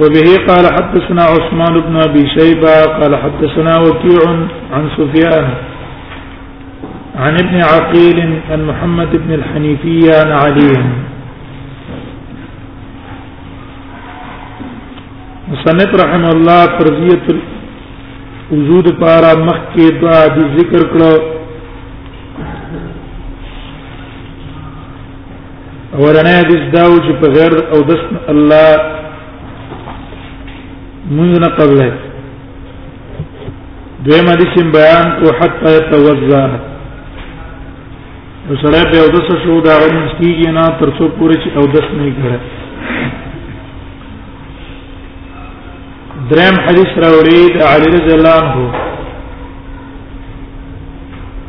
وبه قال حدثنا عثمان بن أبي شيبة قال حدثنا وكيع عن سفيان عن ابن عقيل عن محمد بن الحنيفية عن علي مصنف رحم الله فرضية وجود بارا مخكي کې دعا دي ذکر کړو اورنه حدیث دا و چې په غیر او د الله مونږ نه قبله دویم حدیث بیان کو حتا یتوزا نو سره په او د شو دا ورنځ کیږي نه تر څو پورې چې او دس نه کړه دریم حدیث راوړي د علی رضی الله عنه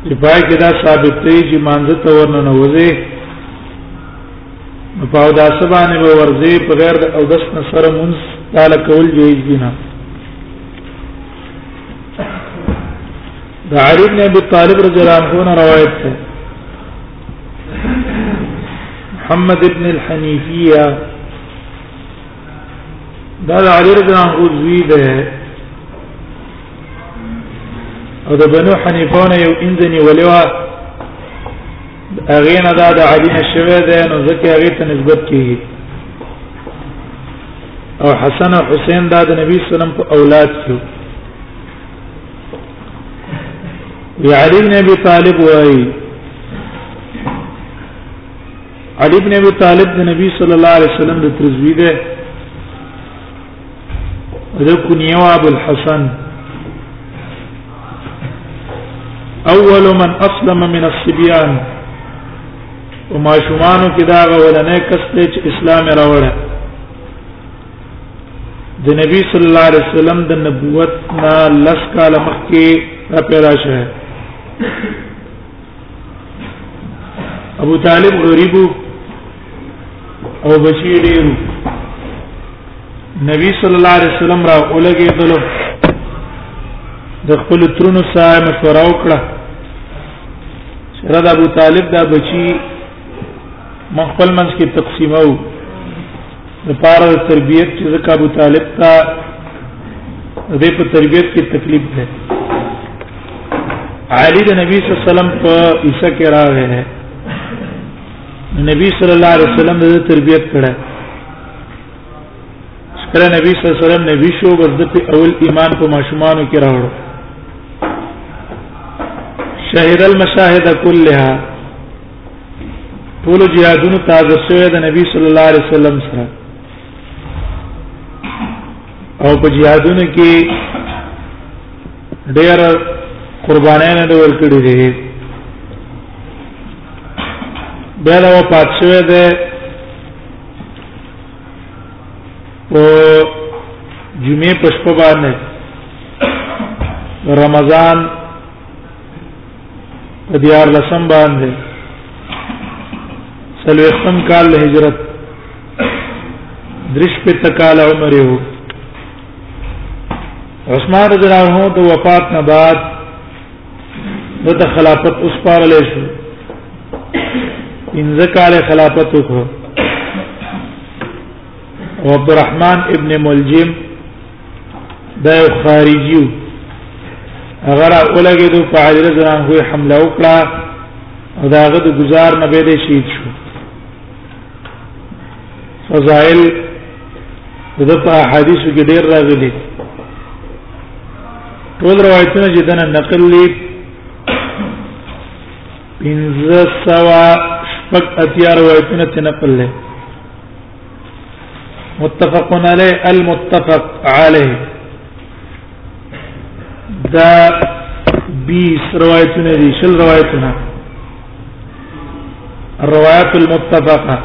چې پای کې دا ثابت دی چې مانځ ته ورننه وځي په او داس باندې به ورځي په غیر د او داس سره مونږ تعالی کول جوړ دي نه د علی بن ابي طالب رضی الله عنه روایت ده محمد ابن الحنيفيه دا د علی رضی الله عنه زوی ده او د بنو حنیفه نه یو انځنی ولوا هغه نه دا د علی نشوه ده نو ځکه هغه ته نسبت کیږي او حسن او حسین دا د نبی صلی الله علیه وسلم په اولاد کې وی علی بن ابي طالب وایي علی ابن ابي طالب د نبی صلی الله علیه وسلم د ترزوی ده د کنیو ابو الحسن اول من اسلم من الصبيان وما شمانو کې دا غولنې کس ته چې اسلام راوړ د نبی صلی الله علیه وسلم د نبوت نه لس کال مخکې را پیدا شوه ابو طالب غریب او بچی ډیر نبی صلی الله علیه وسلم را اولګي دلو د خپل ترونو سره مشوره وکړه سره د ابو طالب دا بچی مخفل منځ کې تقسیمو د پاره د تربيت چې زکه ابو طالب ته د دې په تربيت کې تکلیف ده علي د نبی صلی الله علیه وسلم په عیسی کې راغی نه نبی صلی الله علیه وسلم د تربيت کړه کله نبی صلی الله علیه وسلم نبی شو بس د اول ایمان په ماشومان کې راوړو شهید المشاهد كلها ټول جهادونو تازه شوی د نبی صلی الله علیه وسلم سره او په جهادونو کې ډېر قربانای نه ډول کړی دی بیا دا وفات شوی دی په جمعې په شپه باندې رمضان په دیار لسم باندې سلوختم کال له هجرت درش په تکال عمر یو عثمان رضی الله عنه د وفات نه بعد د خلافت اوس پارل شو ان ذکر خلافت وکړو عبد الرحمن ابن ملجم دا یو خارجي اگر اولګې دو په علی رضی الله عنه حمله وکړه او داغه د گزار نه به دې شهید شو فضائل د په حدیثو کې ډېر راغلي ټول روایتونه چې دنه نقل لې پنځه سوا شپږ اتیا روایتونه ته نقل لې متفق عليه المتفق عليه دا بیس روایتونه دي شل روایتونه الروايات المتفقه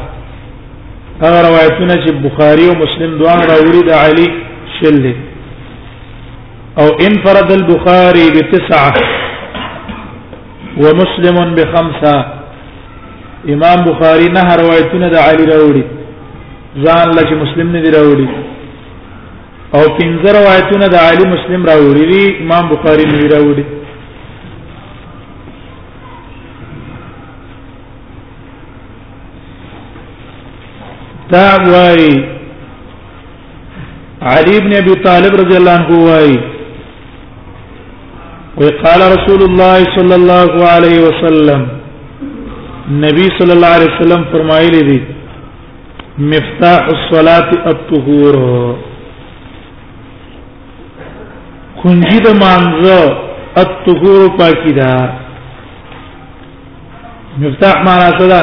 هغه روایتونه چې بخاری او مسلم دوه راوړي د علي شل دي او انفرد البخاري بتسعه ومسلم بخمسه امام بخاری نه روایتونه د علی راوړي ځان لکه مسلم نه دی راوړي او پنځه روایتونه د علی مسلم راوړي دي امام بخاری نه راوړي دا وای علی ابن ابي طالب رضی الله عنه وای وقال رسول الله صلى الله عليه وسلم نبی صلی الله علیه وسلم فرمایلی دی مفتاح الصلاه الطهور کنجی د مانزه الطهور پاکی دا مفتاح معنا څه ده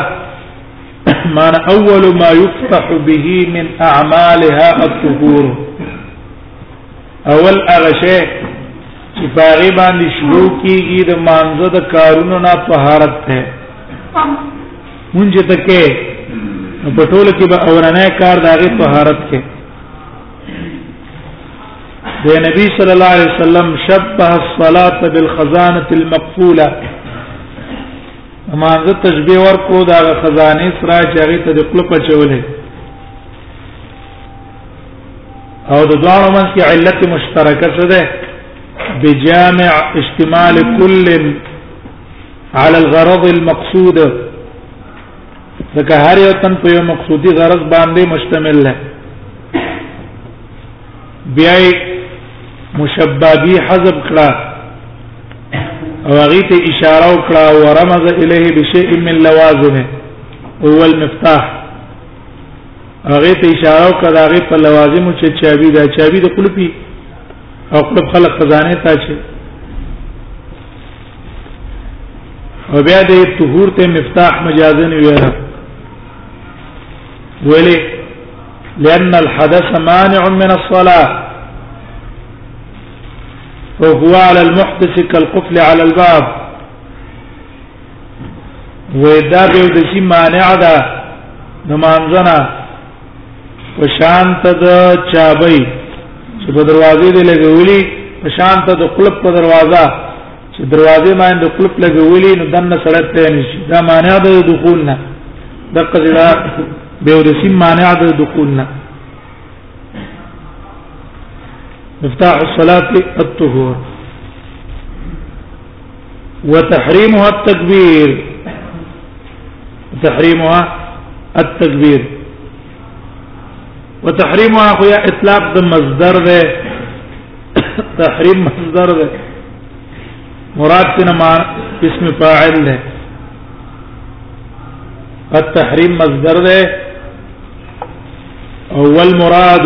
معنا اول ما يفتح به من اعمالها الطهور اول هغه شی چې پاره باندې شروع کیږي د مانزه د کارونو نه طهارت ده مونږ ته کې په ټوله کې به اورنه کار دغه طهارت کې د نبی صلی الله علیه وسلم شبه الصلاه بالخزانه المقفوله مانزه تشبیه ورکو دا خزانه سره چې هغه ته د خپل پچولې او د دوه من کې علت مشترکه څه ده بجامع اشتمال كل على الغرض المقصود ځکه هر یو تن په یو مقصودی غرض باندې مشتمل ده بیا مشبابی حذف کړه او هغه ته اشاره وکړه او رمز الیه بشیء من لوازمه هو المفتاح هغه ته اشاره وکړه هغه په لوازم چې چابي دا چابي د قلپي او قلب خلق خزانه ته چې او بیا د طهور ته مفتاح مجازن ویره ویلې لأن الحدث مانع من الصلاة وهو على المحدث كالقفل على الباب وېدا به د شي مانع ده د مانځنه په شان ته د چابي چې په دروازې دی لګولي په شان ته د قلب په دروازه چې دروازې باندې د قلب لګولي نو دنه سړک ته نشي دا مانع ده د دخول نه د قزړه به د شي مانع ده د دخول نه مفتاح الصلاه الطهور وتحريمها التكبير تحريمها التكبير وتحريمها هو اطلاق المصدر ده تحريم مصدر ده مراد سے نما اسم فاعل ہے التحریم مصدر ہے اول مراد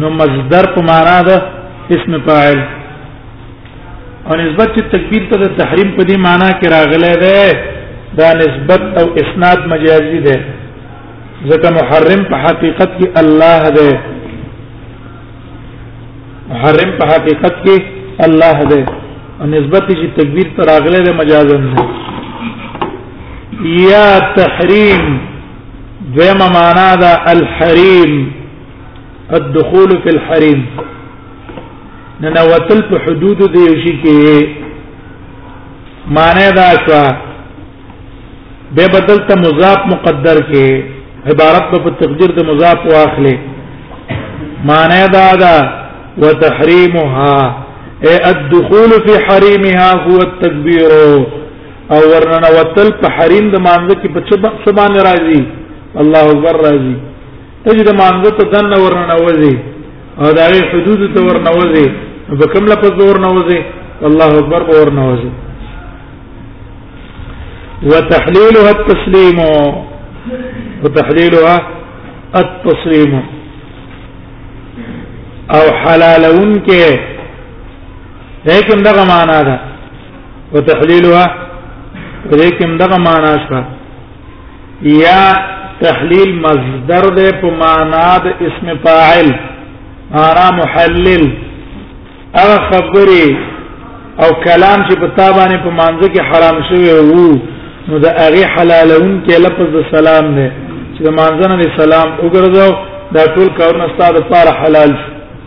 نو مصدر په معنا ده اسم فاعل او نسبت چې تکبیر ته د تحریم په دې معنا کې راغلی دی دا نسبت او اسناد مجازي دی ځکه محرم په حقیقت کې الله دی محرم په حقیقت کې الله دی او نسبت چې تکبیر ته راغلی دی مجازن دی یا تحریم دویمه معنا دا الحریم الدخول فی الحریم ننوتل په حدود دی شي کې معنی دا شو به بدل ته مضاف مقدر کې عبارت په تقدیر د مضاف واخلې معنی دا دا وتحریمها الدخول في حريمها هو التكبير او ورننه وتل په حریم د مانځ کې په څه باندې راځي الله اکبر راځي ته چې د مانځ ته دنه ورننه وځي او د هغه حدود ته ورننه وځي په کوم لپس ورننه وځي الله اکبر ورننه وځي وتحليلها التسليم وتحليلها التسليم او حلالون کې لیکن دغه معنا ده وتحلیلها ولیکن دغه معنا شو یا تحلیل مصدر ده په معنا د اسم فاعل معنا محلل او خبري او کلام چې په تابانه په مانځ کې حرام شوی وو نو د هغه حلالون کې لفظ د سلام نه چې د مانځنه د سلام وګرځاو دا ټول کارونه ستاسو لپاره حلال شو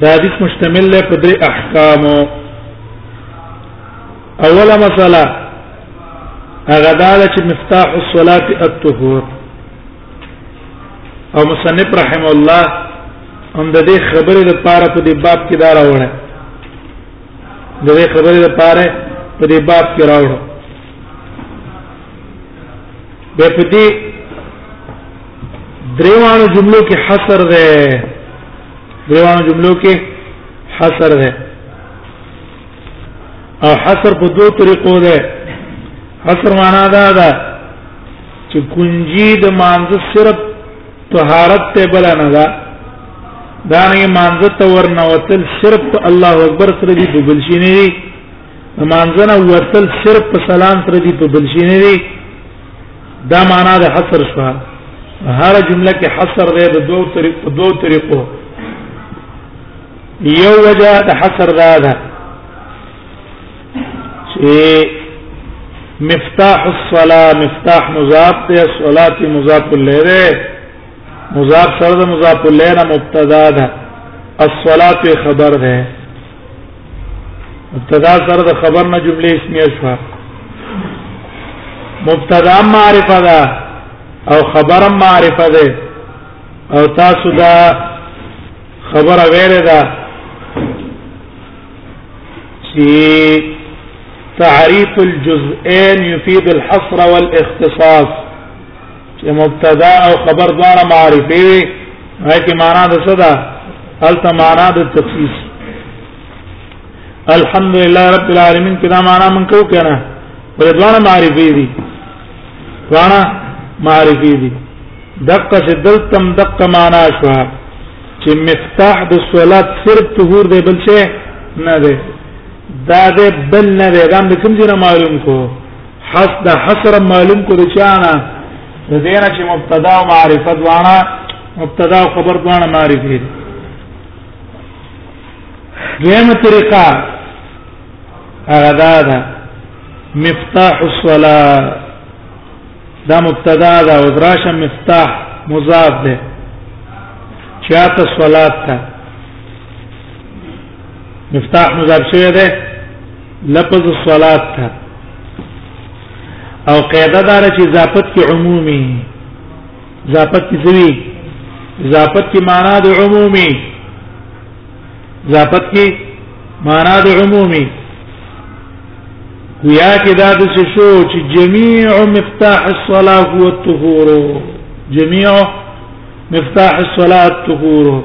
دا حدیث مشتمل دی په درې احکامو اوله مسله هغه دا چې مفتاح الصلاه الطهور او مصنف رحم الله هم د دې خبرې لپاره په دې باب کې دا راوړل د دې خبرې لپاره په دې باب کې راوړل به په دې دریوانو جملو کې حصر ده دروانو جملو کې حصر ده او حصر په دوه طریقو ده حصر معنا دا ده چې کنجي د مانځ صرف طهارت ته بل نه ده دا نه مانځ ته ورنه وتل صرف الله اکبر سره دي په بل شي نه دي مانځنه وتل صرف په سلام سره دي په بل شي نه دي دا معنا د حصر شوه هر جمله کې حصر دی د دوو طریقو دوو طریقو یو وجه د حصر دا ده چې مفتاح الصلاه مفتاح مضاف ته صلات مضاف الیه مضاف سره مضاف الیه مبتدا ده الصلاه خبر ده مبتدا سره د خبر نه جمله اسمیه شو مبتدا معرفه ده او خبر معرفه ده او تاسو دا خبره ویره ده چې تعريف الجزئين يفيد الحصر والاختصاص چې مبتدا او خبر دواړه معرفي وي هغه کې معنا د څه ده الته معنا د تخصیص الحمدلله رب العالمین کې دا معنا من کو کنه پر دواړه معرفي دي دواړه معرفي دي دقه چې دلتم دقه معنا شو چې مفتاح د صلات صرف طهور دی بل څه نه دی دا دې بل نه دی دا کوم ځای معلوم کو حس دا حصر معلوم کو رچانا د دینا چې مبتدا او معرفه دوانا مبتدا او خبر دوانا معرفه دي دیمه طریقه هغه دا ده مفتاح الصلاه دا مبتدا ده او دراشه مفتاح مضاف ده چاته صلات ته مفتاح مضاف شوی ده لفظ الصلات ته او قاعده دار چې ضابط کې عمومي ضابط کې زوی ضابط کې معنا د عمومي ضابط کې معنا د عمومي ویا کې دا د شو چې جميع مفتاح الصلاه هو الطهور جميع مفتاح الصلاه الطهور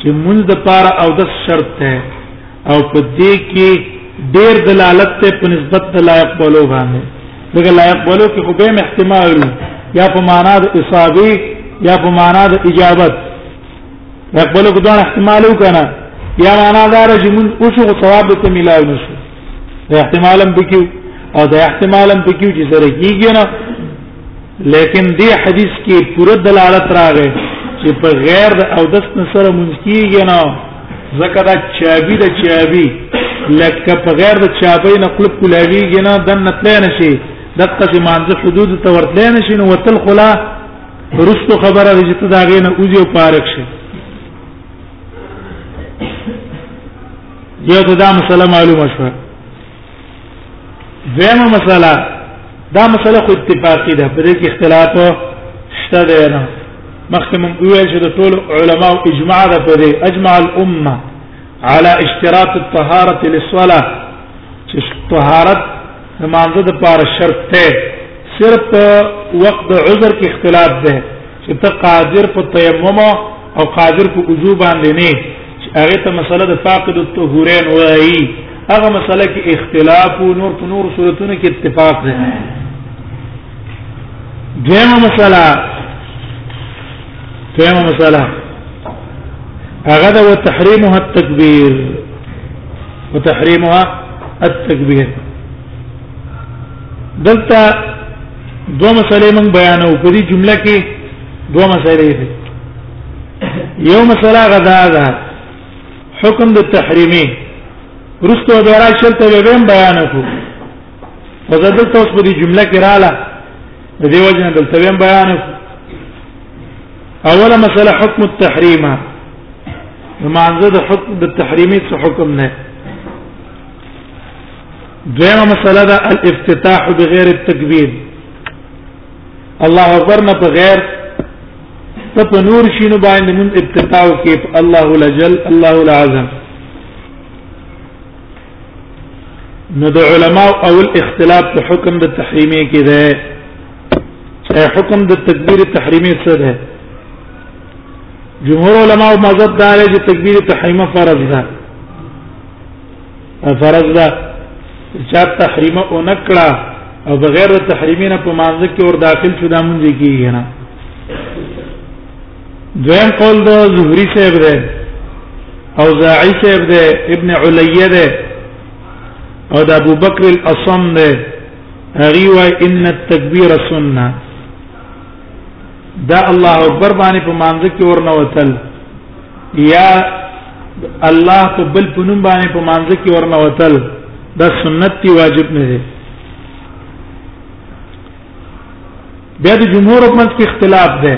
چې مونږ د پاره او د شرط ده او په دې کې ډېر دلالت ته په نسبت د لایق بولو باندې دغه لایق بولو کې خو به احتمال یا په معنا د اصابي یا په معنا د اجابت لایق بولو کو دا احتمال وکنه یا معنا دار چې مونږ اوس خو ثواب ته ملاوي نشو احتمالم بکیو او دا احتمالم بکیو چې سره کیږي نه لیکن دې حدیث کې پوره دلالت راغې چې په غیر د او دس سره مونږ کیږي نه زکه دا چابي د چابي لکه په غیر د چابي نه قلب کولاویږي نه د نتلې نشي دغه چې مانځ حدود ته ورتلې نشي نو وتل خلا رستو خبره دې ته دا غې نه اوځي او پارک شي یو ته دا مسله معلومه شوه دیمه مسله دا مسله خو اتفاقی ده په دې کې اختلاف شته دی نه مخکې مونږ ویل چې د ټول علما او اجماع ده په دې اجمع الامه على اشتراط الطهاره للصلاه چې طهارت د مانزه د پاره شرط ده صرف وقت عذر کې اختلاف ده چې ته قادر په تیمم او قادر په وضو باندې نه هغه ته مسله د فاقد الطهورین وایي هغه مسله کې اختلاف او نور په نور صورتونو کې اتفاق دی دیمه مسله دیمه مسله هغه د تحریمها التکبیر وتحریمها التکبیر دلته دوه مسلې موږ بیانو په دې جمله کې دوه مسلې دي یو مسله غدا ده حکم د تحریمی رستو به راشل ته به بیان کو وزدل تاسو په دې جمله کې رااله د دې وجنه دلته به بیان کو اوله مسله حکم التحریم معنزه د حکم د تحریمی څه حکم نه دویمه مسله ده الافتتاح بغیر التکبیر الله اکبر نه بغیر ته په نور شینو باندې مون ابتداء کې الله لجل الله العظم نو د علماء او الاختلاف په حکم د تحریمي کې ده اي حکم د تکبیر تحریمي څه ده جمهور علماء مذهب دار چې تکبیر تحریمه فرض ده فرض ده چا تحریمه او نکړه او بغیر د تحریمینه په مانځ کې ور داخل شو دا مونږ کیږي نه دویم قول د زهری صاحب ده او زاعی صاحب ده ابن علیه ده او د ابو بکر الاصم ده هغه وای ان التکبیر سنه دا الله اکبر باندې په مانځ کې ورنه وتل یا الله په بل پنوم باندې په مانځ کې ورنه وتل دا سنت دی واجب نه دی بیا د جمهور په منځ کې اختلاف دی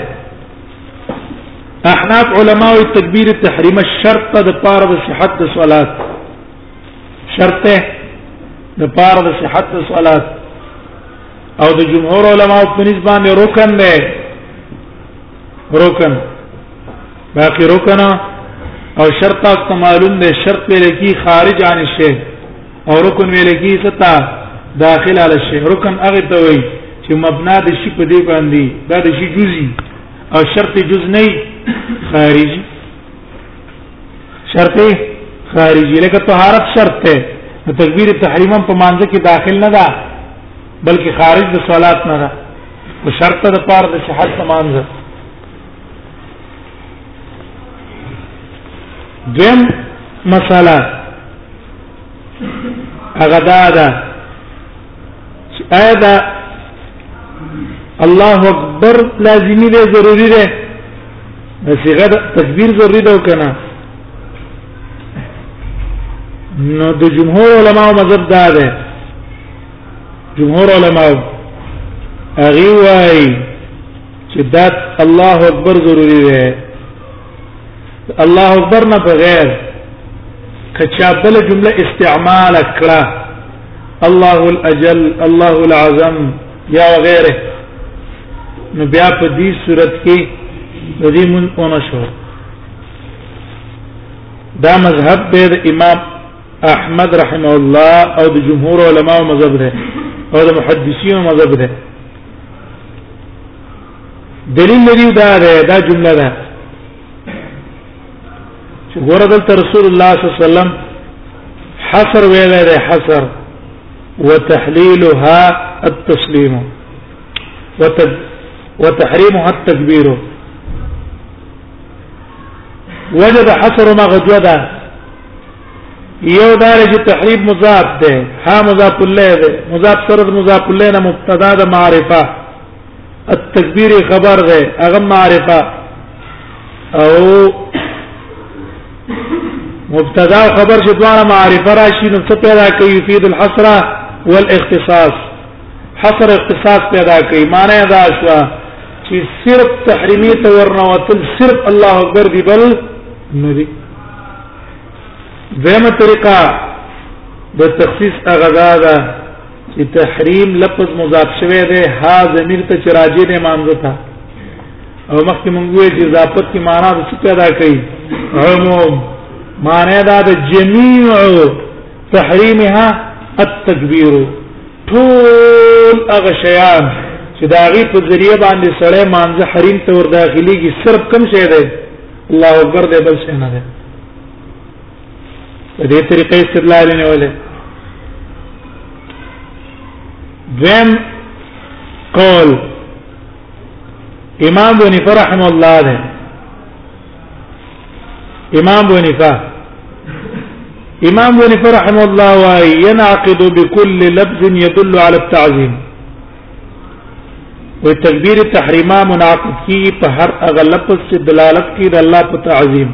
احناف علما او تکبیر تحریم شرط د پاره د صحت د صلات شرط د پاره د صحت د صلات او د جمهور علما په نسبت رکن دی رکن باقی رکن او شرط است معلوم دی شرط ویل کی خارج عن الشی او رکن ویل کی ستا داخل علی الشی رکن هغه ته وی چې مبنا د شی په دی باندې دا د شی جزئی او شرط جز نه خارجي شرط خارجي لکه طهارت شرط ته تکبیر تحریما په مانځ کې داخل نه ده بلکې خارج د صلات نه ده او شرط د پاره د صحت تمانځ دیم مساله هغه دا ده چې آیا دا الله اکبر لازمی دی ضروری دی د صيغه تکبیر ضروری ده کنه نو د جمهور علما او مذهب دا ده جمهور علما اغي وای چې دا الله اکبر ضروری ده الله اکبر نه بغیر کچا بل جمله استعمال کړه الله الاجل الله العظم یا وغیره نو بیا په دې صورت کې د دې مون اون شو دا مذهب دی د امام احمد رحمه الله او د جمهور علما او مذهب دی او د محدثین او مذهب دی دلیل لري دا ده دا جمله ده چې ګوره دلته رسول الله صلی الله علیه وسلم حصر ویل دی حصر وتحليلها التسليم وتد وتحريمها التكبير وجد حصر ما غدودا یو دار چې تحریب مضاف ده ها مضاف الیه ده مضاف سره مضاف الیه نه مبتدا ده معرفه التکبیر خبر ده هغه معرفه او مبتدا خبر چې دواړه معرفه راشي نو څه پیدا کوي فید الحصر والاختصاص حصر اختصاص پیدا کوي معنی دا شو چې صرف تحریمی ته ورنوتل صرف الله اکبر دی بل نه دی دیمه طریقه د تخصیص هغه دا ده چې تحریم لفظ مضاف شوی دی ها ضمیر ته چې راجع دی مانځه ته او مخکې مونږ وی چې اضافت کی معنا څه پیدا کوي عموم معنی دا د جميع تحریمها التکبیر ټول هغه شیان چې دا غي په ذریعہ باندې سړی مانځه حریم ته ور داخليږي صرف کم شی دی الله اکبر دې بل شی نه دی دې طریقې استدلال نه ولې دویم قول امام بني فرحم الله ده امام بني فرحم امام بن فرحم الله واي ينعقد بكل لفظ يدل على التعظيم وتكبير التحريم منعقد کی په هر اغه لفظ چې دلالت کوي د الله په تعظیم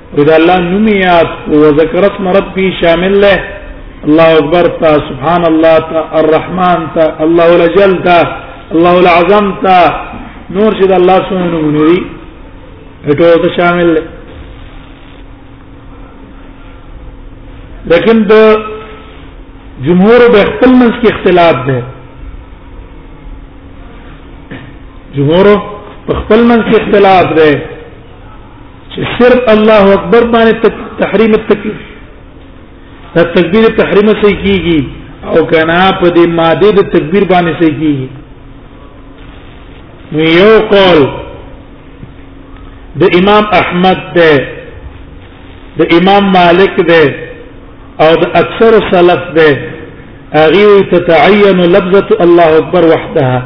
وی دا الله نوم یاد او ذکر اسم ربی شامل له الله اکبر تا سبحان الله تا الرحمن تا الله الجل تا الله العظم تا نور چې د الله سونه نومونه دي ټول ته شامل له لیکن د جمهور به خپل منځ کې اختلاف ده جمهور په خپل منځ کې اختلاف ده چې صرف الله اکبر باندې تحریم التکبیر دا تکبیر تحریم صحیح کیږي او کنا په دې ماده د تکبیر باندې صحیح کیږي نو یو قول د امام احمد ده د امام مالک ده او د اکثر سلف ده اغي تتعين لفظه الله اکبر وحدها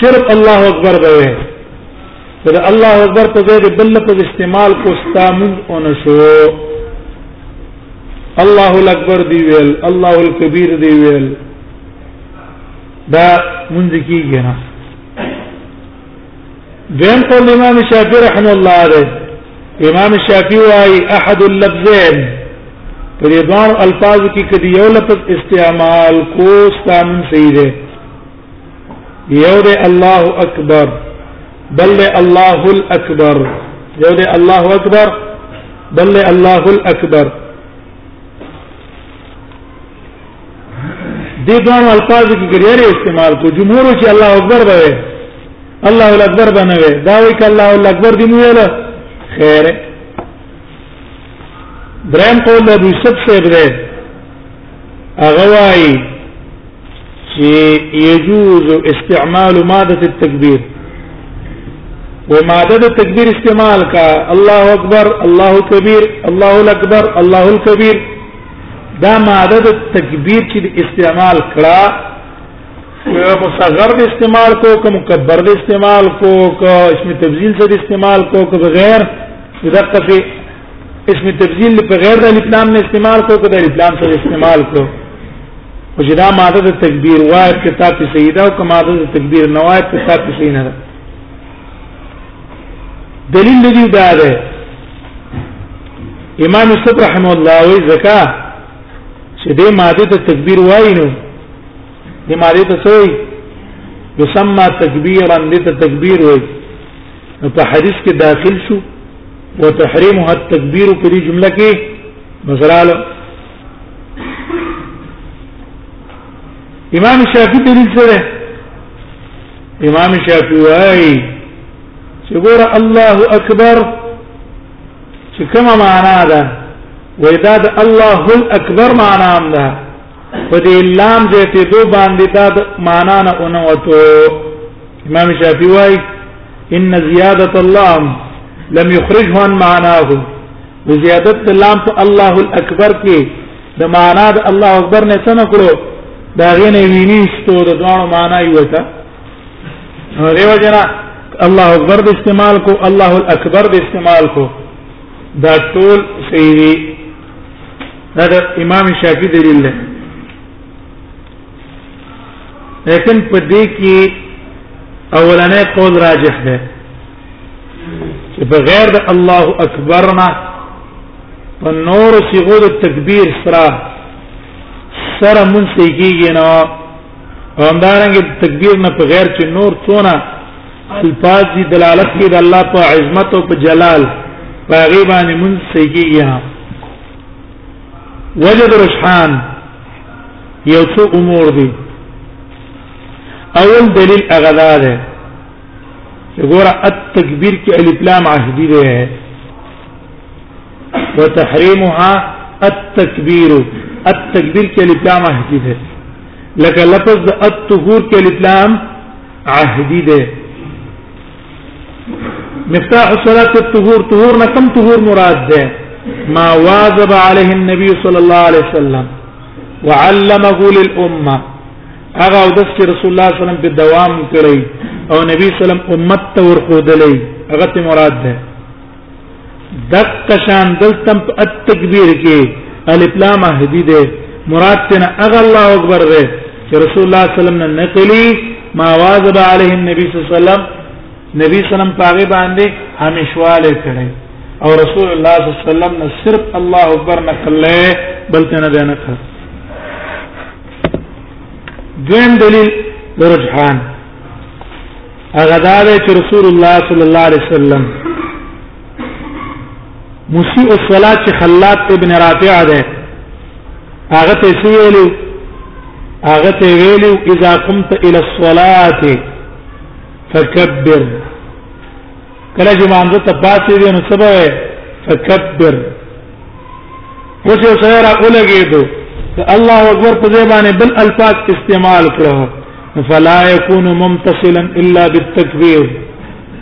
صرف الله اکبر به وي دا الله اکبر په ځای د بل په استعمال کو استامن او نشو الله اکبر دی ویل الله الکبیر دی ویل دا مونږ کیږي نه دیم قول امام شافعی رحم الله علیه امام شافعی وايي احد اللفظين په دې دوه الفاظ کې کدی یو لفظ استعمال کو استامن صحیح دی یو دی الله اکبر بل دی الله الاکبر یو دی الله اکبر بل دی الله الاکبر دې دوه الفاظ کې ګریره استعمال کو جمهور چې الله اکبر به الله اکبر به نه وي دا وی ک الله اکبر دی نو ویل خیر درم قول ابو سب سے غره اغوای چې يجوز استعمال ماده التكبير وماده التكبير استعمال کا الله اکبر الله کبیر الله الاکبر الله الکبیر دا ماده د تکبیر چې استعمال کړه مصغر د استعمال کو که مکبر د استعمال کو که اسم تبذیل سره استعمال کو که بغیر دقه اسم تبذیل په غیر د الف لام نه استعمال کو کده الف لام سره استعمال کو او چې دا ماده د تکبیر وای په کتاب کې صحیح ده او کومه ماده د تکبیر نه وای په کتاب کې صحیح نه ده دلیل دې دا ده امام صبر رحم الله وی زکا چې دې ماده د تکبیر وای نو دې ماده ته څوی یسمى تکبیرا دې ته تکبیر وای نو په حدیث کې داخل شو وتحريمها التكبير په دې جمله کې مسراله امام شافعي دلیل سره امام شافعي وايي چې ګوره الله اکبر چې کومه معنا ده وای دا د الله الاکبر معنا هم ده په دې لام دې ته دو باندې دا معنا نه اونوتو امام شافعي وايي ان زياده اللام لم يخرجه عن معناه وزيادت اللام په الله الاکبر کې د معنا د الله اکبر نه څه نکړو دا غینه وینیستو د دوه معنا یو تا دیو جنا الله اکبر د استعمال کو الله الاکبر د استعمال کو دا ټول صحیح دی دا امام شافعي دلیل دی لیکن په دې کې اولنې قول راجح ده چې بغیر د الله اکبر نه په نور صيغو د تکبیر سره سره مونږ کېږي نه همدارنګه تکبیر نه په غیر چې نور څونه الفاظ دي دلالت کوي د الله په عظمت او په جلال په غیبانه مونږ کېږي وجد رجحان یو څو امور دي اول دلیل اغدا ده چې ګوره التکبیر کې الف لام عهدی ده وتحریمها التکبیر التکبیر کې الف لام عهدی ده لکه لفظ الطهور کې الف لام عهدی ده مفتاح الصلاة الطهور طهور نه کم طهور مراد ده ما واظب عليه النبي صلى الله عليه وسلم وعلمه للامه هغه او دس چې رسول الله صلی الله علیه وسلم په دوام کړی او نبی صلی الله علیه وسلم امت ته ورخودلې هغه ته مراد ده دک شان دلتم په التکبیر کې الف لام هدی ده مراد تن اغه الله اکبر ده چې رسول الله صلی الله علیه وسلم نه نقلی ما واظب علیه النبی صلی الله علیه وسلم نبی صلی الله علیه وسلم پاغه باندې همیشواله کړي او رسول الله صلی الله علیه وسلم نه صرف الله اکبر نقل بل تن نه نه کړ دویم دلیل درجحان هغه دا دی چې رسول الله صلی الله علیه وسلم مسیء الصلاه چې خلات ابن رافع ده هغه ته ویلو هغه ته ویلو اذا قمت الى الصلاه فكبر کله چې مانځه ته پاتې دي نو سبا فکبر اوس یو سره را ولګېدو الله اکبر په ځای باندې بل الفاظ استعمال کړو فلا يكون ممتصلا الا بالتكبير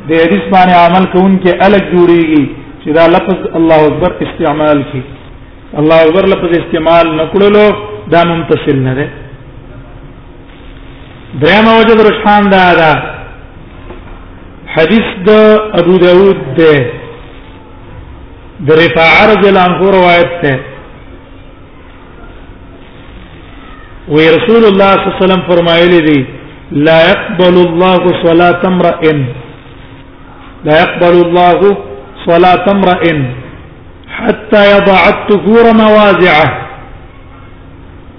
د حدیث باندې عمل کوونکې الګ جوړيږي چې دا لفظ الله اکبر استعمال کړي الله اکبر لفظ استعمال نکړلو دا ممتصل نه ده درېمه وجه د رجحان دا ده حدیث د ابو داود ده د رفاع رضی الله عنه روایت ده وی رسول الله صلی الله علیه وسلم فرمایلی دی لا يقبل الله صلاة امرئ لا يقبل الله صلاة امرئ حتى يضع الطهور مواضعه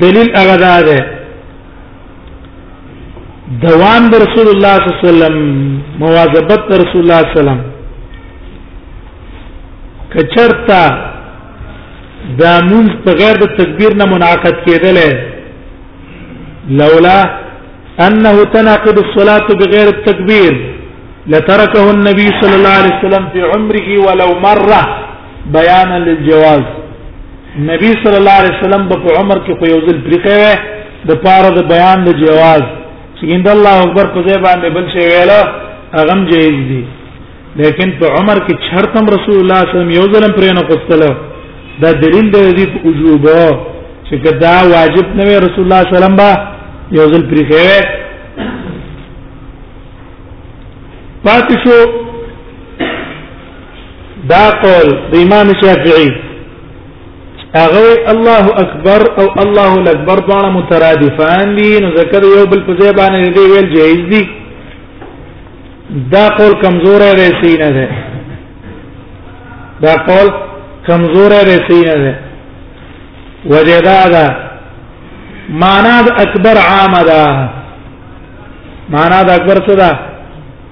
دلیل هغه دا ده دوام د رسول الله صلی الله علیه وسلم مواظبت د رسول الله صلی الله علیه وسلم کچرتا دا مونږ په غیر د تکبیر نه منعقد کېدل لولا انه تناقض الصلاه بغیر التکبیر لتركه النبي صلى الله عليه وسلم في عمره ولو مره بیان للجواز نبی صلی الله علیه وسلم په عمر کې په یو ځل پریخه وې د پاره د بیان د جواز چې ان الله اکبر په ځای باندې بل شي ویل اغم جایز دي لیکن په عمر کې شرطم رسول الله صلی الله علیه وسلم یو ځل پرې نه قصتل دا دلیل دی د وجوب چې کدا واجب نه رسول الله صلی الله علیه وسلم با یو ځل پریخه وې پاتې شو دا قول د امام شافعي هغه الله اکبر او الله اکبر دواړه مترادفان دي نو ذکر یو بل په ځای باندې دی ویل جایز دي دا قول کمزور دی سینه ده دا قول کمزور دی سینه ده وجدا دا معنا د اکبر عام ده معنا د اکبر څه ده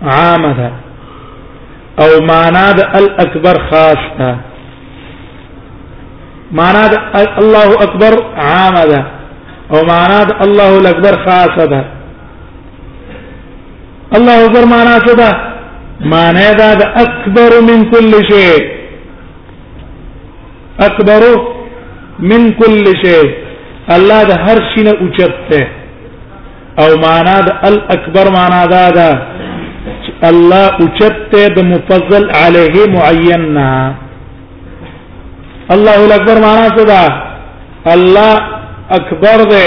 عام ده او معنا د الاکبر خاص ده معنا د الله اکبر عام ده او معنا د الله الاکبر خاص ده الله اکبر معنا څه ده معنا ده د اکبر من كل شيء اکبر من كل شيء الله د هر شي نه اوچت ده او معنا د الاکبر معنا دا ده الله اوچت د مفضل علیه معینا الله الاکبر معنا څه ده الله اکبر ده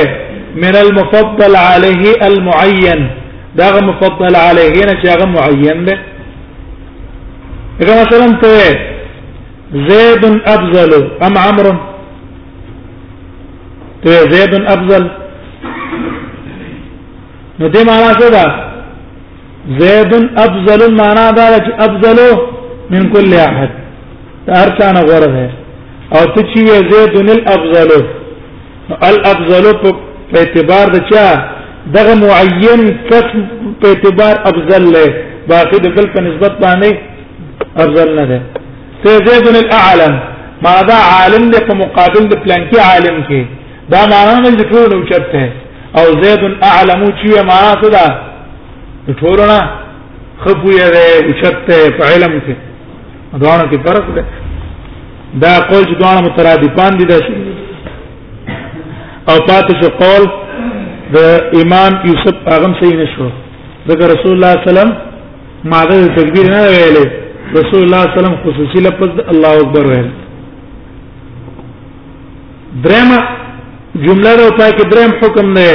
من المفضل عليه المعين دا مفضل عليه نه چې هغه معين ده هغه مثلا ته زيد افضل ام عمرو ته زید افضل نو دې معنا څه ده زید افضل معنا دا چې افضل من كل احد هر چا نه غوړه ده او ته چې زید الافضل الافضل په اعتبار د چا دغه معین کس په اعتبار افضل له باقي د بل په نسبت باندې افضل نه ده ته زید الاعلم ما دا عالم دی په مقابل د پلانکی عالم کې دا معنا نه چې ټول نو چرته او زید اعلم چې ما صدا ټول نه خپوی دی او چرته په علم کې دوانو کې فرق دی دا قول چې دوانو مترادفان دي دا شي او پاتې شو قول د امام یوسف اغم صحیح نشو ذکر رسول الله صلی الله علیه وسلم ماده د تکبیر نه ویلې رسول الله صلی الله علیه وسلم خصوصي لفظ الله اکبر ویل درېمه جمله ده پای کې درېم حکم نه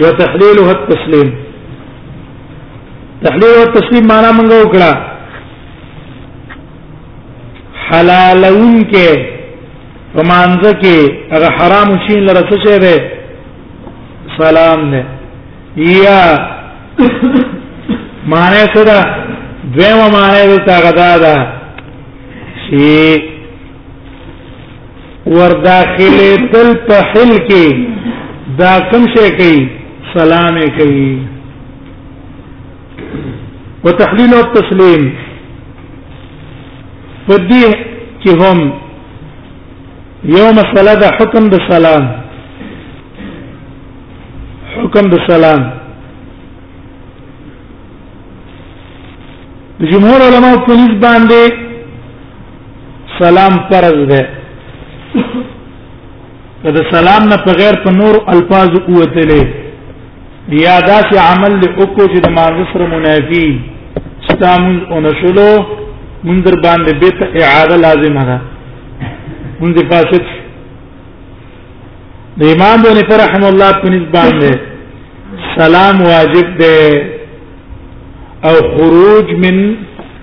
وتحلیلها التسلیم تحلیل او تسلیم معنا موږ وکړه حلالون کې پمانځ کې هغه حرام شین لره څه شه ده سلام نه یا معنی څه ده دویمه معنی دلته غدا ده چې ورداخله دل په حل کې دا کم شي کوي سلام کوي وتحلیل او تسلیم په دې کې هم یو مسله د حکم د سلام حکم د سلام د جمهور علما په نسبت باندې سلام فرض ده د سلام نه په غیر په نور الفاظ قوتلې یا داسې عمل له اوکو چې د مانزه سره منافي ستامن او نشلو منذر باندې بیت اعاده لازمه ده منذ فاسد د امام بونی پر رحم الله په نسبت ده سلام واجب ده او خروج من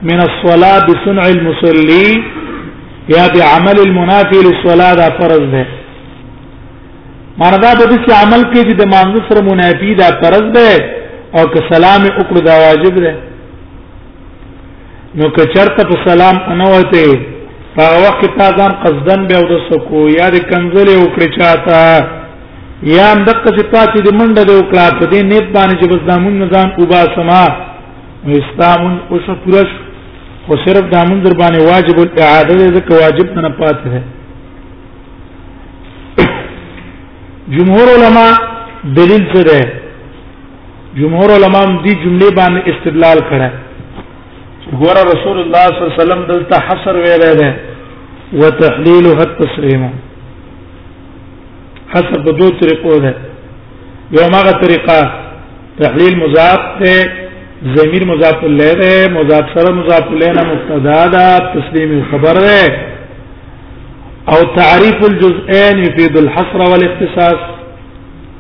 من الصلاه بصنع المصلي یا بعمل المنافي للصلاه دا فرض ده مردا به دې عمل کې چې د مانځ سره منافي دا فرض ده او که سلام وکړو دا واجب ده نو که چرته په سلام انوته په وخت کې تا ځان قصدن به او د سکو یا د کنځلې وکړې چاته یا هم دغه چې تا چې د منډه د وکړه په دې نیت باندې چې بس دا مونږ ځان او با سما استامن او شو پوره شو خو صرف دا مونږ در باندې واجب الاعاده دې ځکه واجب نه پاتې ده جمهور علما دلیل څه ده جمهور علما دې جملې باندې استدلال کړه ګوره رسول الله صلی الله علیه وسلم دلته حصر ویل دی وتحلیلها التسلیم حصر په دوه طریقو ده یو ماغه طریقه تحلیل مضاف ته ضمیر مضاف الیه ده مضاف سره مضاف الیه نه مبتدا ده تسلیم خبر ده او تعریف الجزئین یفید الحصر والاختصاص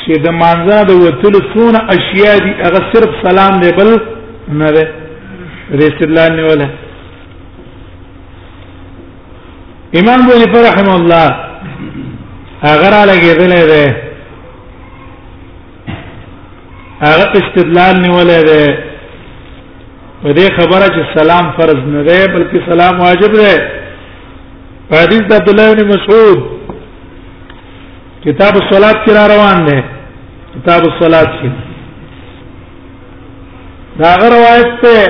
چې د مانځه د وتلو څونه اشیاء دي هغه صرف سلام دی بل نه ده رسول الله نه ولا امام بولی پر رحم الله هغه را لګیدل دی هغه استدلال نه ولا ده په دې خبره چې سلام فرض نه ده بلکې سلام واجب ده حدیث عبد الله بن مسعود کتاب الصلاة کې را روان ده کتاب الصلاة کی دا روایت ته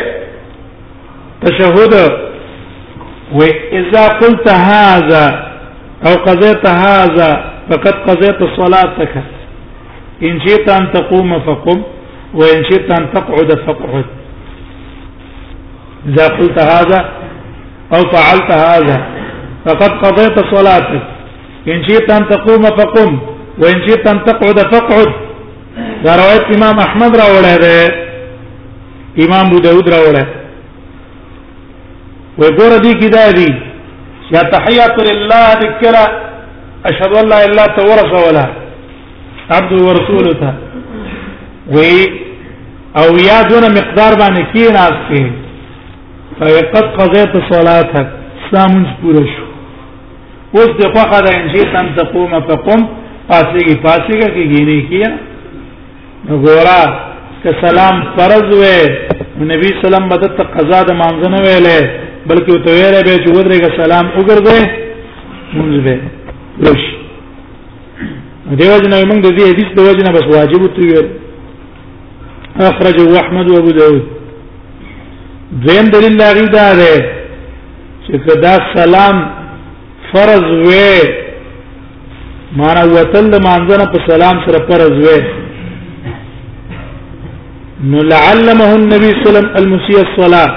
تشهود و اذا قلت هذا او قضيت هذا فقد قضيت صلاتك ان شئت ان تقوم فقم وان شئت ان تقعد فاقعد اذا قلت هذا او فعلت هذا فقد قضيت صلاتك ان شئت ان تقوم فقم وان شئت ان تقعد فقعد دا روایت امام احمد راوړی دی امام ابو داود راوړی وای ګور دي کې دا دي یا تحیات لله ذکر اشهد ان لا اله الا انت ورسول عبد ورسول ته وی او یا دون مقدار باندې کې ناس کې فقط قضیت صلاتک سامن پوره شو اوس د خوخه د انشي تن ته قوم په قوم پاسېږي پاسېږي کې ګینه کیه نو ګورا که سلام فرض وې نبی سلام مدد ته قضا د مانځنه ویلې بلکې ته ویلې به چې ودرېګه سلام وګرځې مونږ به لوش دیو جن موږ د دې حدیث د وجنه بس واجب ته ویل اخرجه احمد وابو داود دویم دلیل لاغی دا ده چې کدا سلام فرض وې معنا وتل مانځنه په سلام سره فرض وې نو لعلمه النبي صلی الله علیه وسلم المسيء الصلاه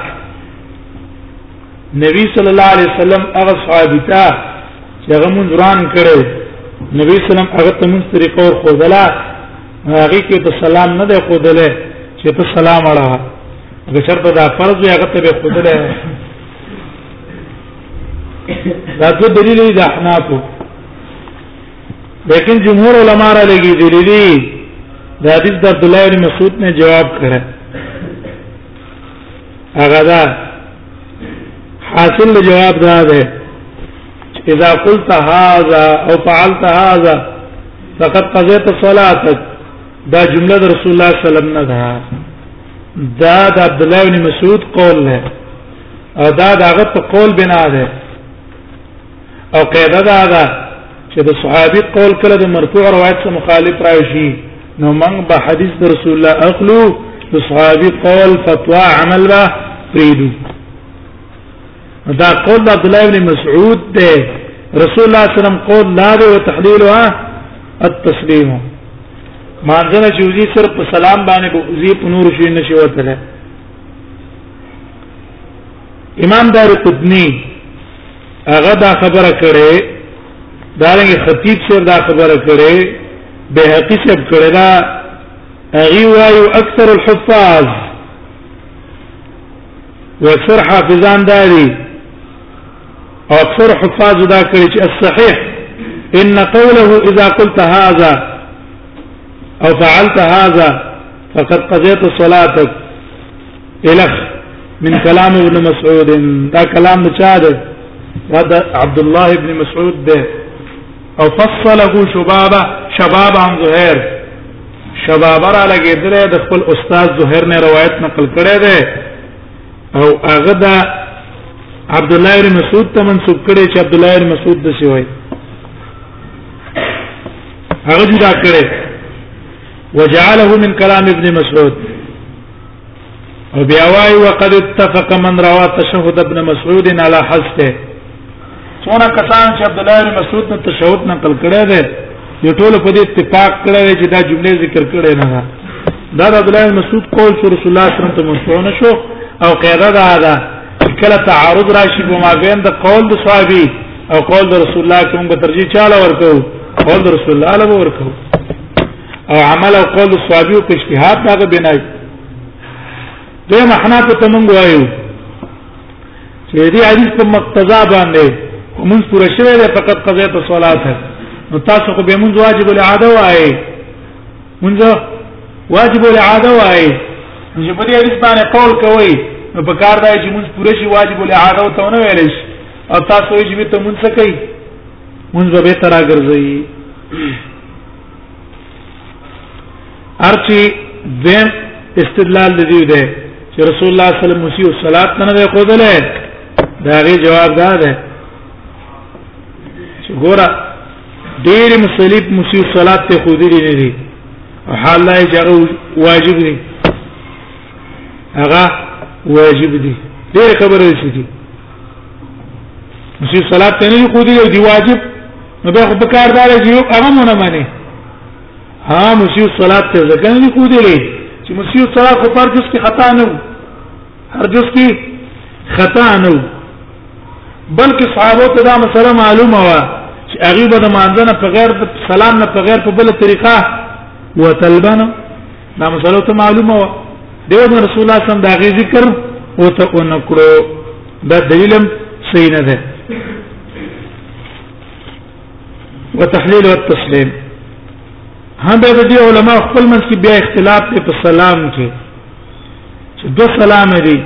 نبی صلی الله علیه وسلم هغه صحابي ته چې هغه مونږ وران کړو نبی صلی الله علیه وسلم هغه ته مونږ طریقه ور خوذلا هغه کې ته سلام نه دی خودلې چې ته سلام اړه د شرط دا فرض وي هغه ته به خودلې دا څه دلیل دی احنافو لیکن جمهور علما را لګي دي دي د حدیث د عبد الله بن مسعود نے جواب کړه هغه دا حاصل جواب دا ده اذا قلت هذا او فعلت هذا فقد قضيت صلاتك دا جمله در رسول الله صلی الله علیه وسلم نه ده دا د عبد الله بن مسعود قول نه او دا دغه په قول بنا ده او قاعده دا ده چې د صحابي قول کله د مرفوع روایت سره مخالف راشي نو موږ به حدیث د رسول الله اخلو د صحابي قول فتوا عمل به پریدو دا قول عبد الله بن مسعود ده رسول الله صلی الله علیه وسلم قول لا ده وتحلیلها التسلیم مانځنه چې وزي صرف په سلام باندې وزي په نور شي نشي وتله امام دار قطنی هغه دا خبره کړې دارنګ خطیب سره دا خبره کړې به حقیقت کړې دا هغه وایو اکثر الحفاظ واكثر حافظان داري او اكثر حفاظ دا الصحيح ان قوله اذا قلت هذا او فعلت هذا فقد قضيت صلاتك الخ من كلام ابن مسعود دا كلام مشاهد هذا عبد الله بن مسعود ده او فصله شبابه شباب عن زهير شبابه را لګېدلی د خپل استاد زهیر نه روایت نقل کړی دی او هغه د عبد الله بن مسعود ته منسوب کړی چې عبد الله بن مسعود د سی وای هغه جدا کړی وجعله من كلام ابن مسعود او بیا وای وقد اتفق من روى تشهد ابن مسعود على حذفه څونه کسان چې عبد الله بن مسعود نه تشهد نقل کړی دی یو ټول په دې اتفاق کړی چې دا جمله ذکر کړي نه ده دا عبد الله بن مسعود قول شو رسول الله صلی الله علیه وسلم ته مسعود شو او قاعده دا ده کله تعارض راشي په مابین د قول د صحابي او قول د رسول الله کوم به ترجیح چاله ورکو قول د رسول الله له ورکو او عمل او قول صحابي او اجتهاد دغه بنای دوی محنات ته مونږ وایو چې دې حدیث په مقتضا باندې ومن پوره شوی دی فقط قضیت الصلاه نو تاسو خو به مونږ واجب العاده وایي مونږ واجب العاده وایي چې په دې حدیث باندې قول کوي نو په کار دی چې مونږ پوره شي واجب العاده او تونه ویل شي او تاسو یې چې ته مونږ څه کوي مونږ به تر راګرځي ارچی دیم استدلال د دې ده چې رسول الله صلی الله علیه وسلم مسیح صلوات نه دی خودلې دا غي جواب دا ده چې ګوره ډېر مصلیب مسیح صلوات ته خودلې نه دي او حال لا چې واجب دي هغه واجب دي ډېر خبره شي دي مسیح صلوات ته نه خودلې دی واجب نو بیا خو په کار دار چې یو هغه مونږ نه مانی ها مسیو صلات ته ځکه نه کو دی لري چې مسیو صلات خو پر جس کې خطا نه هر جس کې خطا نه بلکې صحابه ته دا مسله معلومه و چې هغه به د مانځنه په غیر د سلام نه په غیر په بل طریقه وتلبنه دا مسله ته معلومه و دیو رسول الله صلی الله علیه وسلم دا غي ذکر او ته اونکړو دا دلیلم صحیح نه ده وتحليل والتسليم هم به دي علماء خپل منځ کې بیا اختلاف دی په سلام کې چې دو سلام دي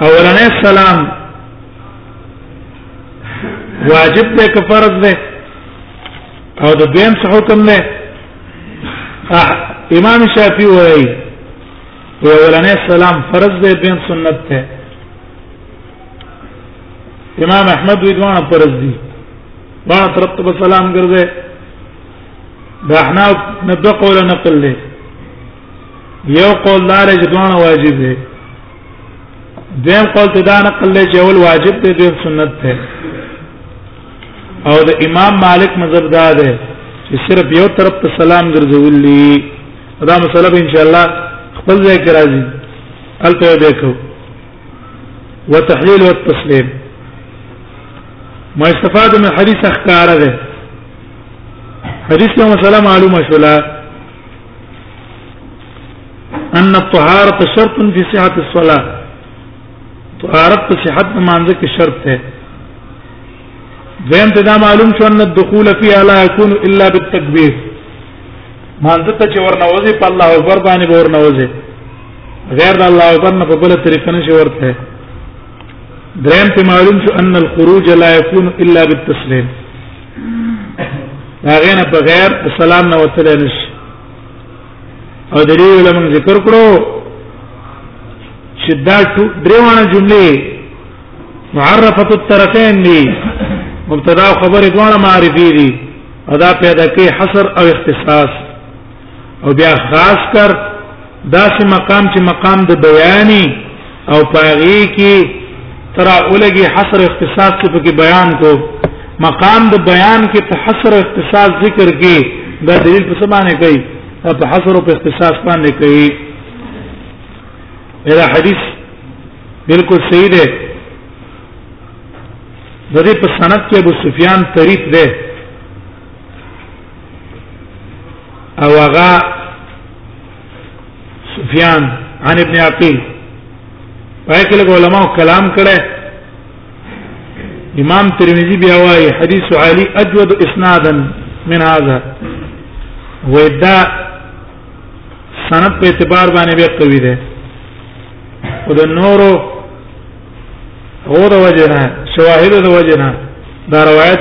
اولنې سلام واجب دی که فرض دی او د دویم څه حکم دی امام شافعي وایي اولنې سلام فرض دی بین سنت دی امام احمد وی دوه پرز دي ما طرف ته سلام ګرځي دا احنا نه دوه قول نقل لې یو قول لاره چې دوه واجب دي دیم قول ته دا نقل لې چې اول واجب دی دیم سنت دی او د امام مالک مذهب دا دی چې صرف یو طرف ته سلام ګرځولې دا مسله ان شاء الله خپل ځای کې راځي البته به کوو وتحليل والتسليم ما استفاده من حديث اخكار ده حديث يوم السلام معلومه شولا ان الطهاره شرط في صحه الصلاه طهارت صحت مانزه کې شرط ده دیم ته دا معلوم شو ان الدخول فيها لا يكون الا بالتكبير مانځه ته چې ورنوځي په الله اکبر باندې به ورنوځي غیر د الله اکبر نه په بل طریقه نشي ورته دریم ته معلوم شو ان الخروج لا يكون الا بالتسليم دا غینه په غیر سلام نه وتل نشي او د دې علماء ذکر کړو چې دا ډېر ونه جملې معرفه الطرفين دي مبتدا او خبر دواړه معرفي دي ادا پیدا کوي حصر او اختصاص او بیا خاص کر داسې مقام چې مقام د بیاني او پاغي کې ترا اولګي حصر اختصاص څه پکې بیان کو مقام د بیان کې په حصر اختصاص ذکر کې دا دلیل په سمانه کوي په حصر او په اختصاص باندې کوي دا حدیث بالکل صحیح ده د دې په سند کې ابو سفیان طریق ده او هغه سفیان عن ابن عقیل پای کې له علماء کلام کړه امام ترمذی بیا وايي حدیث علی اجود اسنادا من هذا ودا سند په اعتبار باندې به قوي ده او د نورو هو د وجنه شواهد د وجنه دا روایت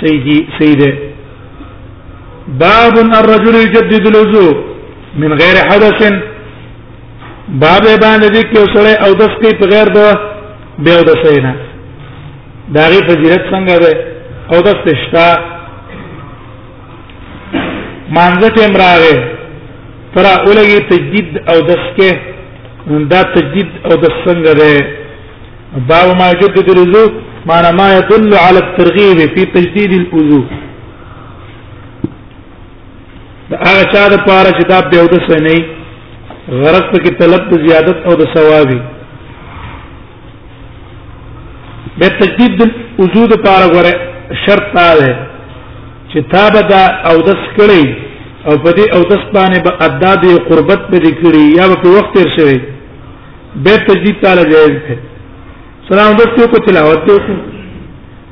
صحیح صحیح ده باب الرجل يجدد الوضوء من غير حدث باب باندې دې کې وسړی او د سکي په غیر د به او د سینا دا غي فضیلت څنګه ده او د سشتا مانزه ټیم راغې تر اولګي تجدید او دسکه دا تجدید او د څنګه ده باب ما يجدد الوضوء معنى ما يدل على الترغيب في تجديد الوضوء دا هغه چا د پاره چې دا به ودسه نه غرض په کې طلب زیادت او د ثوابي به تجدید وجود پاره غره شرط ده چې تابه دا او د سکړی او په دې او د سپانه به ادا دی قربت به کړی یا په وخت تیر شوی به تجدید تعالی جائز ده سلام دستو کو تلاوت کو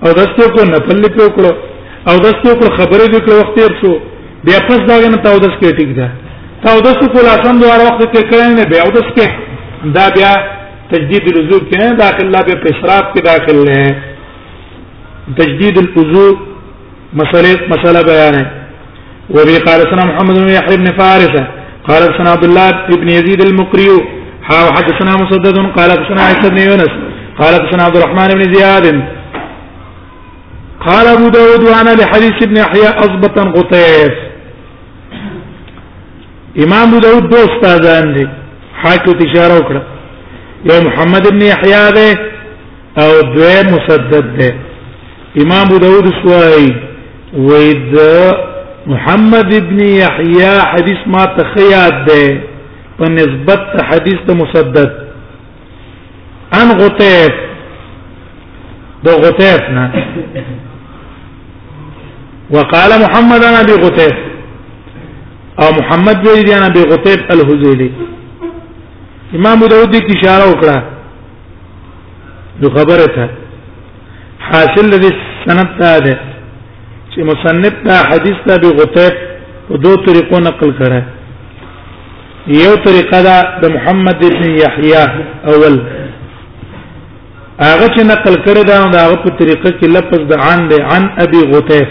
او دستو کو نفل په کړو او دستو کو خبرې دې کړو وخت تیر شو بیا پس دا نه تاو دس کې ټیک ده تاو دس کو لاسن دوه وخت کې کړی نه بیا او دس کې دا بیا تجدید الوضو کې نه داخل لا به پیشراب کې داخل نه تجدید الوضو مسله مسله بیان ہے وبي قال سنا محمد بن يحيى بن فارسه قال حدثنا عبد الله بن يزيد المقري حدثنا مسدد قال حدثنا عيسى بن يونس قال حدثنا عبد الرحمن بن زياد قال ابو داود وانا لحديث ابن احياء اضبطا قطيف امام ابو داود دو استاذان دي حاكو تشاره وكرا يا محمد ابن احياء ده او دوه مسدد ده امام ابو داود سوای ويد محمد ابن يحيى حديث ما تخياد ده په حديث حدیث مسدد مسدد ان غتيب دو غتيبنا وقال محمد انا بغتيب او محمد ویل دی انا بغتیب الحزیلی امام داود کی اشاره وکړه نو خبره ته حاصل لري سند ته ده چې مصنف دا حدیث ته بغتیب په دوه طریقو نقل کړه یو طریقه دا د محمد ابن یحیی اول هغه چې نقل کړی دا هغه په طریقه کې لفظ د عن دی عن ابي غتیف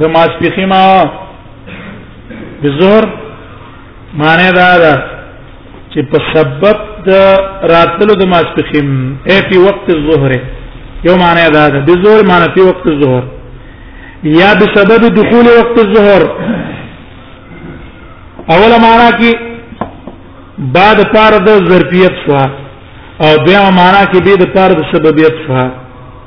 د ماسپخي ما د زهر معنی دا ده چې په سبب د راتلو د ماسپخیم اي په وخت الظهر یو معنی دا ده د زهر معنی په وخت الظهر یا بسبب دخول وقت الظهر اوله معنا کې بعد پار د ظرفیت شو او بیا معنا کې به د پار د سببیت شو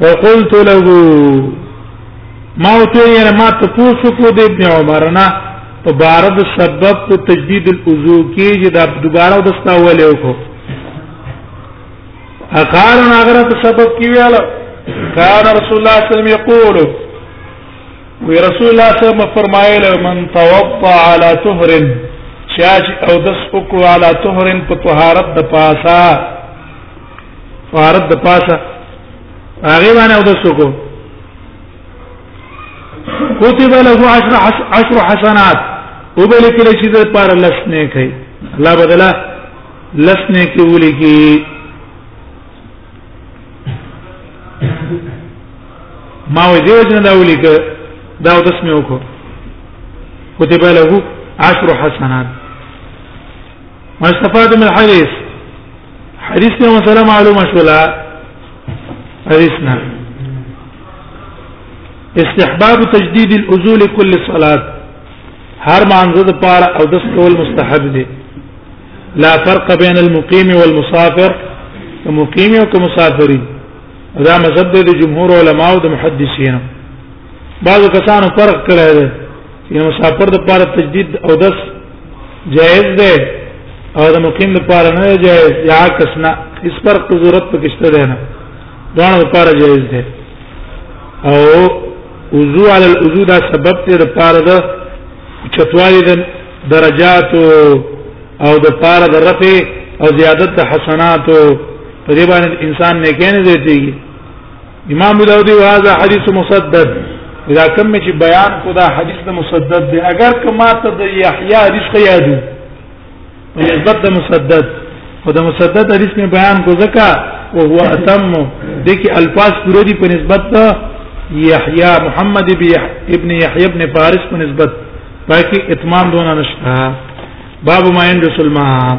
فقلت له ما ته یې ما ته پوښتنه کو د ابن عمر نه په بار د سبب په تجدید الوضو کې چې دا دوباره د استاول یو کو اقار ناغره په سبب کې ویل کان رسول الله صلی الله علیه وسلم یقول وی رسول الله صلی الله علیه وسلم فرمایل من توضع على طهر چاچ او دس کو على طهر په طهارت د پاسا فارد د پاسه هغه باندې او د سکو كتب له عشر عشر حسنات وبل کله چې د پاره لس نه کوي الله بدلا لس نه کې ولګي ما وې دیو جن دا ولیک دا اوس مې وکړو كتب له عشر حسنات ما استفاد من الحديث حديثنا مثلا معلومه شولا حديثنا استحباب تجديد الاذول كل صلاه هر ما مانزه پار او دس کول مستحب دي لا فرق بين المقيم والمسافر كمقيم وكمسافرين دا مذهب دی د جمهور علما او د محدثینو بعضو کسانو فرق کړی دی چې مسافر د پاره تجدید او دس جائز دی او د مقیم د پاره نه جائز یا عکس نه اس پر ضرورت پکشته دی نه دا د پاره جائز دی او وضو علی الوضو دا سبب دی د پاره د چتوالی د درجات او د پاره د رفع او زیادت د حسنات په دې باندې انسان نه کېنه دیږي امام داودی واځه حدیث مسدد اذا کوم چې بیان کو دا حدیث د مسدد دی اگر کما ته د یحیی حدیث کې یادو په نسبت د مسدد او د مسدد حدیث می بیان کو زکا او هو اتم د کی الفاظ پوره دي په نسبت یحیی محمد ابن یحیی ابن فارس په نسبت باقي اتمام دونه نشته باب ما عند سلمان